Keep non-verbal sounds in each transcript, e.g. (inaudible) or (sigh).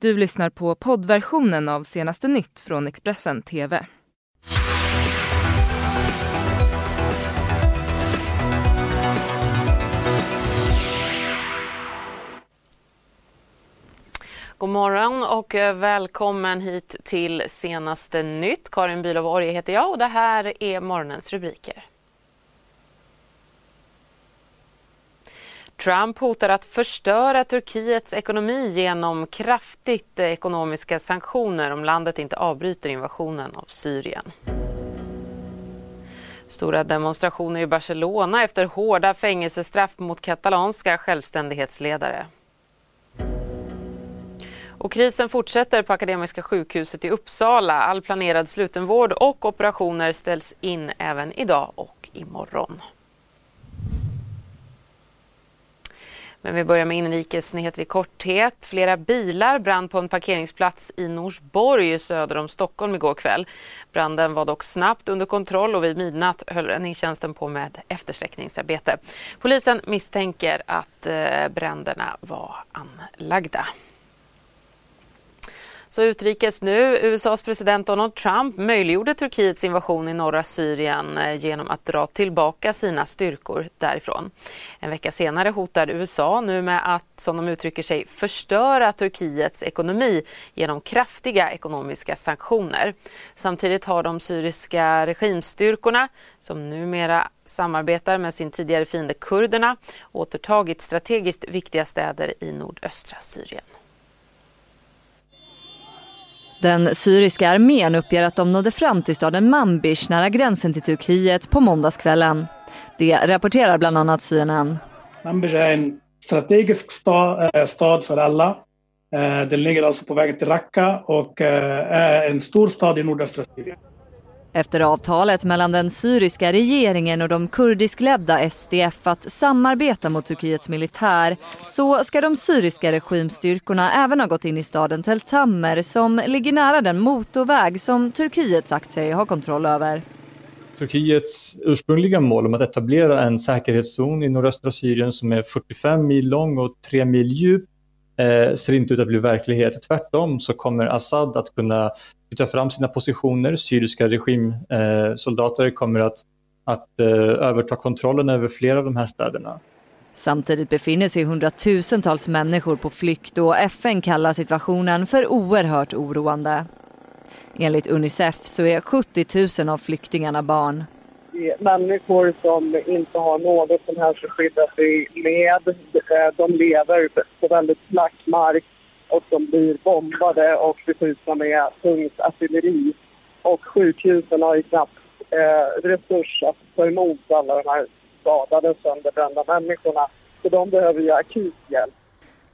Du lyssnar på poddversionen av senaste nytt från Expressen TV. God morgon och eh, välkommen hit till senaste nytt. Karin Bülow heter jag och det här är morgonens rubriker. Trump hotar att förstöra Turkiets ekonomi genom kraftigt eh, ekonomiska sanktioner om landet inte avbryter invasionen av Syrien. Stora demonstrationer i Barcelona efter hårda fängelsestraff mot katalanska självständighetsledare. Och krisen fortsätter på Akademiska sjukhuset i Uppsala. All planerad slutenvård och operationer ställs in även idag och imorgon. Men vi börjar med inrikesnyheter i korthet. Flera bilar brann på en parkeringsplats i Norsborg söder om Stockholm igår kväll. Branden var dock snabbt under kontroll och vid midnatt höll räddningstjänsten på med eftersläckningsarbete. Polisen misstänker att eh, bränderna var anlagda. Så utrikes nu. USAs president Donald Trump möjliggjorde Turkiets invasion i norra Syrien eh, genom att dra tillbaka sina styrkor därifrån. En vecka senare hotar USA nu med att, som de uttrycker sig, förstöra Turkiets ekonomi genom kraftiga ekonomiska sanktioner. Samtidigt har de syriska regimstyrkorna, som numera samarbetar med sin tidigare fiende kurderna, återtagit strategiskt viktiga städer i nordöstra Syrien. Den syriska armén uppger att de nådde fram till staden Manbij nära gränsen till Turkiet på måndagskvällen. Det rapporterar bland annat CNN. Manbij är en strategisk eh, stad, för alla. Eh, den ligger alltså på vägen till Raqqa och eh, är en stor stad i nordöstra Syrien. Efter avtalet mellan den syriska regeringen och de kurdiskledda SDF att samarbeta mot Turkiets militär så ska de syriska regimstyrkorna även ha gått in i staden Tel Tamer som ligger nära den motorväg som Turkiet sagt sig ha kontroll över. Turkiets ursprungliga mål om att etablera en säkerhetszon i nordöstra Syrien som är 45 mil lång och 3 mil djup eh, ser inte ut att bli verklighet. Tvärtom så kommer Assad att kunna flytta fram sina positioner. Syriska regimsoldater eh, kommer att, att eh, överta kontrollen över flera av de här städerna. Samtidigt befinner sig hundratusentals människor på flykt och FN kallar situationen för oerhört oroande. Enligt Unicef så är 70 000 av flyktingarna barn. Människor som inte har något som helst att skydda sig med. De lever på väldigt flack mark och de blir bombade och beskjutna med tungt artilleri. Och sjukhusen har ju knappt eh, resurs att ta emot alla de här skadade, sönderbrända människorna. Så de behöver ju akut hjälp.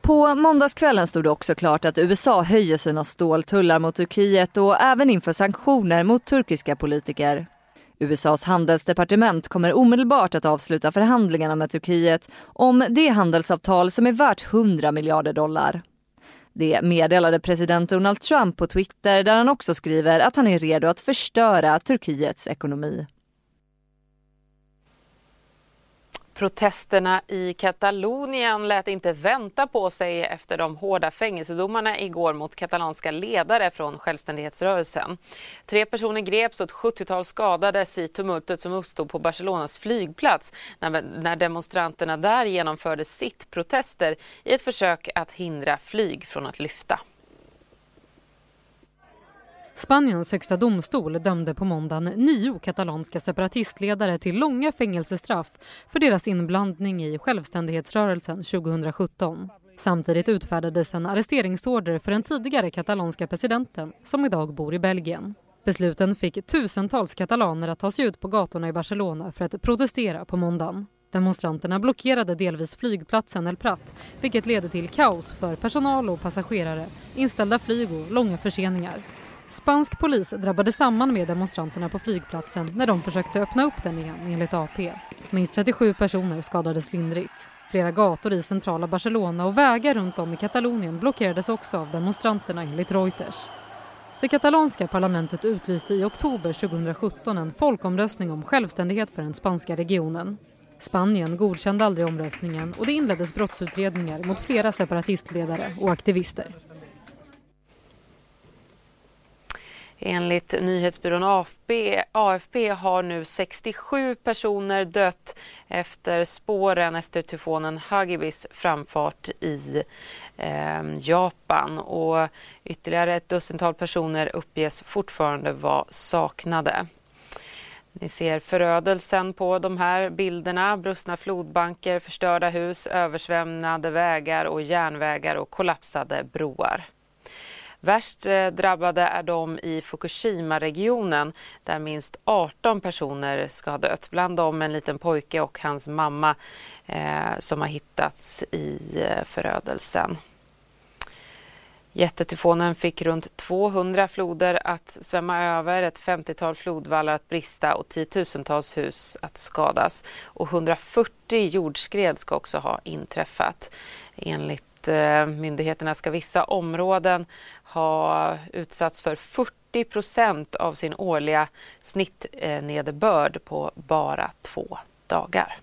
På måndagskvällen stod det också klart att USA höjer sina ståltullar mot Turkiet och även inför sanktioner mot turkiska politiker. USAs handelsdepartement kommer omedelbart att avsluta förhandlingarna med Turkiet om det handelsavtal som är värt 100 miljarder dollar. Det meddelade president Donald Trump på Twitter där han också skriver att han är redo att förstöra Turkiets ekonomi. Protesterna i Katalonien lät inte vänta på sig efter de hårda fängelsedomarna igår mot katalanska ledare från självständighetsrörelsen. Tre personer greps och ett 70-tal skadades i tumultet som uppstod på Barcelonas flygplats när demonstranterna där genomförde sitt protester i ett försök att hindra flyg från att lyfta. Spaniens högsta domstol dömde på måndagen nio katalanska separatistledare till långa fängelsestraff för deras inblandning i självständighetsrörelsen 2017. Samtidigt utfärdades en arresteringsorder för den tidigare katalanska presidenten som idag bor i Belgien. Besluten fick tusentals katalaner att ta sig ut på gatorna i Barcelona för att protestera på måndagen. Demonstranterna blockerade delvis flygplatsen El Prat vilket ledde till kaos för personal och passagerare, inställda flyg och långa förseningar. Spansk polis drabbade samman med demonstranterna på flygplatsen när de försökte öppna upp den igen enligt AP. Minst 37 personer skadades lindrigt. Flera gator i centrala Barcelona och vägar runt om i Katalonien blockerades också av demonstranterna enligt Reuters. Det katalanska parlamentet utlyste i oktober 2017 en folkomröstning om självständighet för den spanska regionen. Spanien godkände aldrig omröstningen och det inleddes brottsutredningar mot flera separatistledare och aktivister. Enligt nyhetsbyrån AFP, AFP har nu 67 personer dött efter spåren efter tyfonen Hagibis framfart i eh, Japan och ytterligare ett dussintal personer uppges fortfarande vara saknade. Ni ser förödelsen på de här bilderna. Brustna flodbanker, förstörda hus, översvämnade vägar och järnvägar och kollapsade broar. Värst eh, drabbade är de i Fukushima-regionen där minst 18 personer ska ha dött. Bland dem en liten pojke och hans mamma eh, som har hittats i eh, förödelsen. Jättetyfonen fick runt 200 floder att svämma över, ett 50-tal flodvallar att brista och tiotusentals hus att skadas. Och 140 jordskred ska också ha inträffat. Enligt eh, myndigheterna ska vissa områden ha utsatts för 40 procent av sin årliga snittnederbörd på bara två dagar.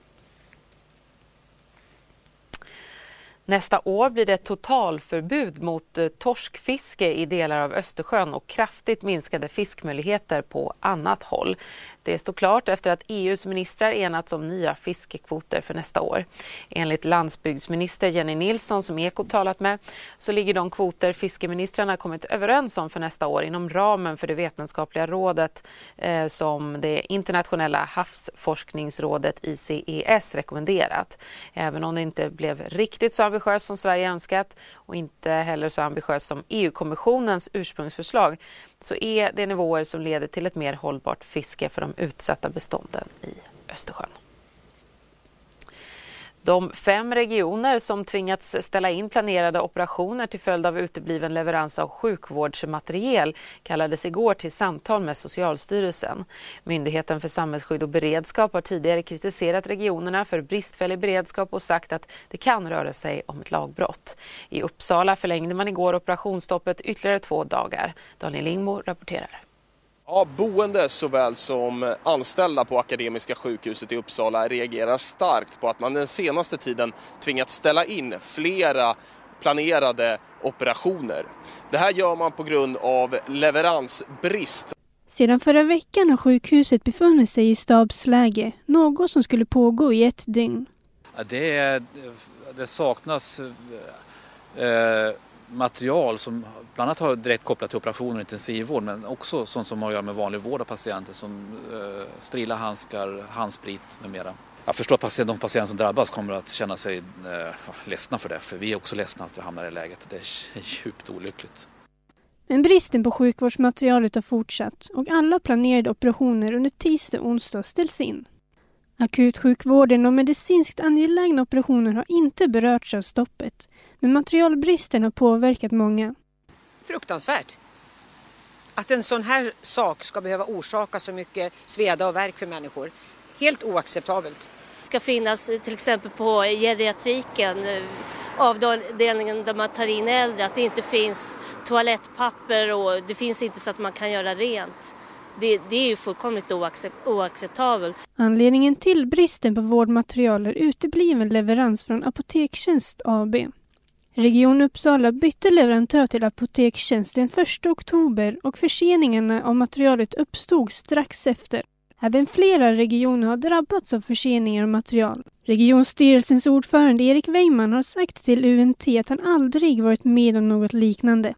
Nästa år blir det totalförbud mot eh, torskfiske i delar av Östersjön och kraftigt minskade fiskmöjligheter på annat håll. Det står klart efter att EUs ministrar enats om nya fiskekvoter för nästa år. Enligt landsbygdsminister Jenny Nilsson som Ekot talat med så ligger de kvoter fiskeministrarna kommit överens om för nästa år inom ramen för det vetenskapliga rådet eh, som det internationella havsforskningsrådet ICES rekommenderat. Även om det inte blev riktigt så ambitiös som Sverige önskat och inte heller så ambitiöst som EU-kommissionens ursprungsförslag så är det nivåer som leder till ett mer hållbart fiske för de utsatta bestånden i Östersjön. De fem regioner som tvingats ställa in planerade operationer till följd av utebliven leverans av sjukvårdsmateriel kallades igår till samtal med Socialstyrelsen. Myndigheten för samhällsskydd och beredskap har tidigare kritiserat regionerna för bristfällig beredskap och sagt att det kan röra sig om ett lagbrott. I Uppsala förlängde man igår operationsstoppet ytterligare två dagar. Daniel Lingmo rapporterar. Ja, boende såväl som anställda på Akademiska sjukhuset i Uppsala reagerar starkt på att man den senaste tiden tvingats ställa in flera planerade operationer. Det här gör man på grund av leveransbrist. Sedan förra veckan har sjukhuset befunnit sig i stabsläge, något som skulle pågå i ett dygn. Det, är, det saknas eh, material som bland annat har direkt kopplat till operationer och intensivvård men också sånt som har att göra med vanlig vård av patienter som eh, strila handskar, handsprit med mera. Jag förstår att de patienter som drabbas kommer att känna sig eh, ledsna för det för vi är också ledsna att vi hamnar i det läget. Det är (laughs) djupt olyckligt. Men bristen på sjukvårdsmaterialet har fortsatt och alla planerade operationer under tisdag och onsdag ställs in. Akutsjukvården och medicinskt angelägna operationer har inte berörts av stoppet, men materialbristen har påverkat många. Fruktansvärt. Att en sån här sak ska behöva orsaka så mycket sveda och värk för människor. Helt oacceptabelt. Det ska finnas till exempel på geriatriken, avdelningen där man tar in äldre, att det inte finns toalettpapper och det finns inte så att man kan göra rent. Det, det, är ju fullkomligt oacceptabelt. Anledningen till bristen på vårdmaterial är utebliven leverans från Apotekstjänst AB. Region Uppsala bytte leverantör till Apotekstjänst den 1 oktober och förseningarna av materialet uppstod strax efter. Även flera regioner har drabbats av förseningar av material. Regionstyrelsens ordförande Erik Weimann har sagt till UNT att han aldrig varit med om något liknande.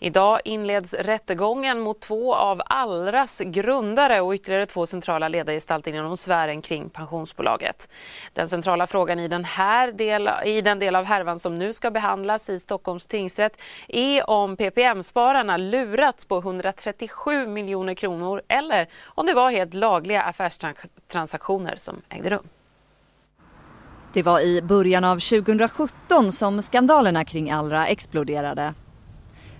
Idag inleds rättegången mot två av Allras grundare och ytterligare två centrala ledargestalter inom sfären kring pensionsbolaget. Den centrala frågan i den, här del, i den del av härvan som nu ska behandlas i Stockholms tingsrätt är om PPM-spararna lurats på 137 miljoner kronor eller om det var helt lagliga affärstransaktioner som ägde rum. Det var i början av 2017 som skandalerna kring Allra exploderade.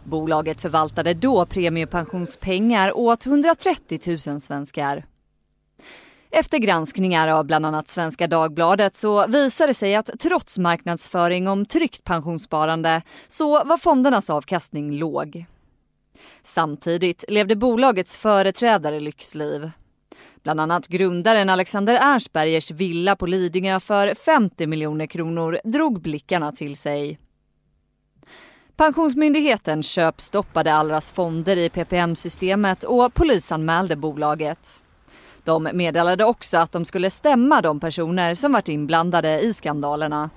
Bolaget förvaltade då premiepensionspengar åt 130 000 svenskar. Efter granskningar av bland annat Svenska Dagbladet så visade det sig att trots marknadsföring om tryggt pensionssparande så var fondernas avkastning låg. Samtidigt levde bolagets företrädare lyxliv. Bland annat grundaren Alexander Ernstbergers villa på Lidingö för 50 miljoner kronor drog blickarna till sig. Pensionsmyndigheten köpstoppade Allras fonder i PPM-systemet och polisanmälde bolaget. De meddelade också att de skulle stämma de personer som varit inblandade i skandalerna.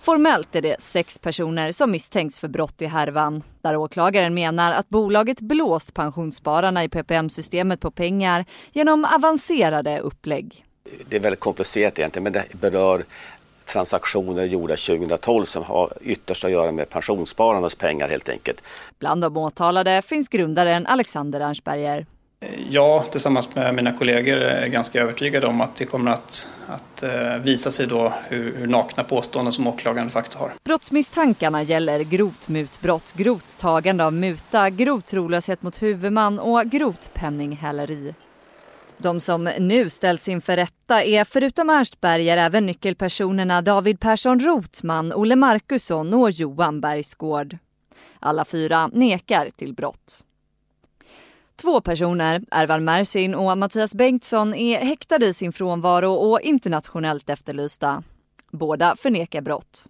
Formellt är det sex personer som misstänks för brott i härvan där åklagaren menar att bolaget blåst pensionsspararna i PPM-systemet på pengar genom avancerade upplägg. Det är väldigt komplicerat egentligen men det berör transaktioner gjorda 2012 som har ytterst att göra med pensionsspararnas pengar helt enkelt. Bland de åtalade finns grundaren Alexander Ernstberger. Jag tillsammans med mina kollegor är ganska övertygade om att det kommer att, att eh, visa sig då hur, hur nakna påståenden som åklagaren faktiskt har. Brottsmisstankarna gäller grovt mutbrott, grovt tagande av muta, grov trolöshet mot huvudman och grovt penninghäleri. De som nu ställs inför rätta är förutom Ernstberger även nyckelpersonerna David Persson Rotman, Olle Markusson och Johan Bergsgård. Alla fyra nekar till brott. Två personer, Ervan Mersin och Mattias Bengtsson, är häktade i sin frånvaro och internationellt efterlysta. Båda förnekar brott.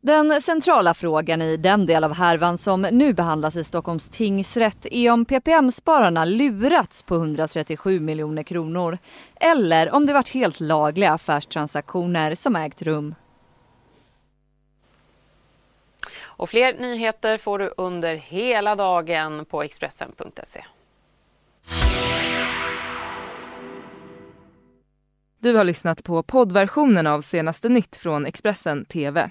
Den centrala frågan i den del av härvan som nu behandlas i Stockholms tingsrätt är om PPM-spararna lurats på 137 miljoner kronor eller om det varit helt lagliga affärstransaktioner som ägt rum. Och fler nyheter får du under hela dagen på Expressen.se. Du har lyssnat på poddversionen av senaste nytt från Expressen TV.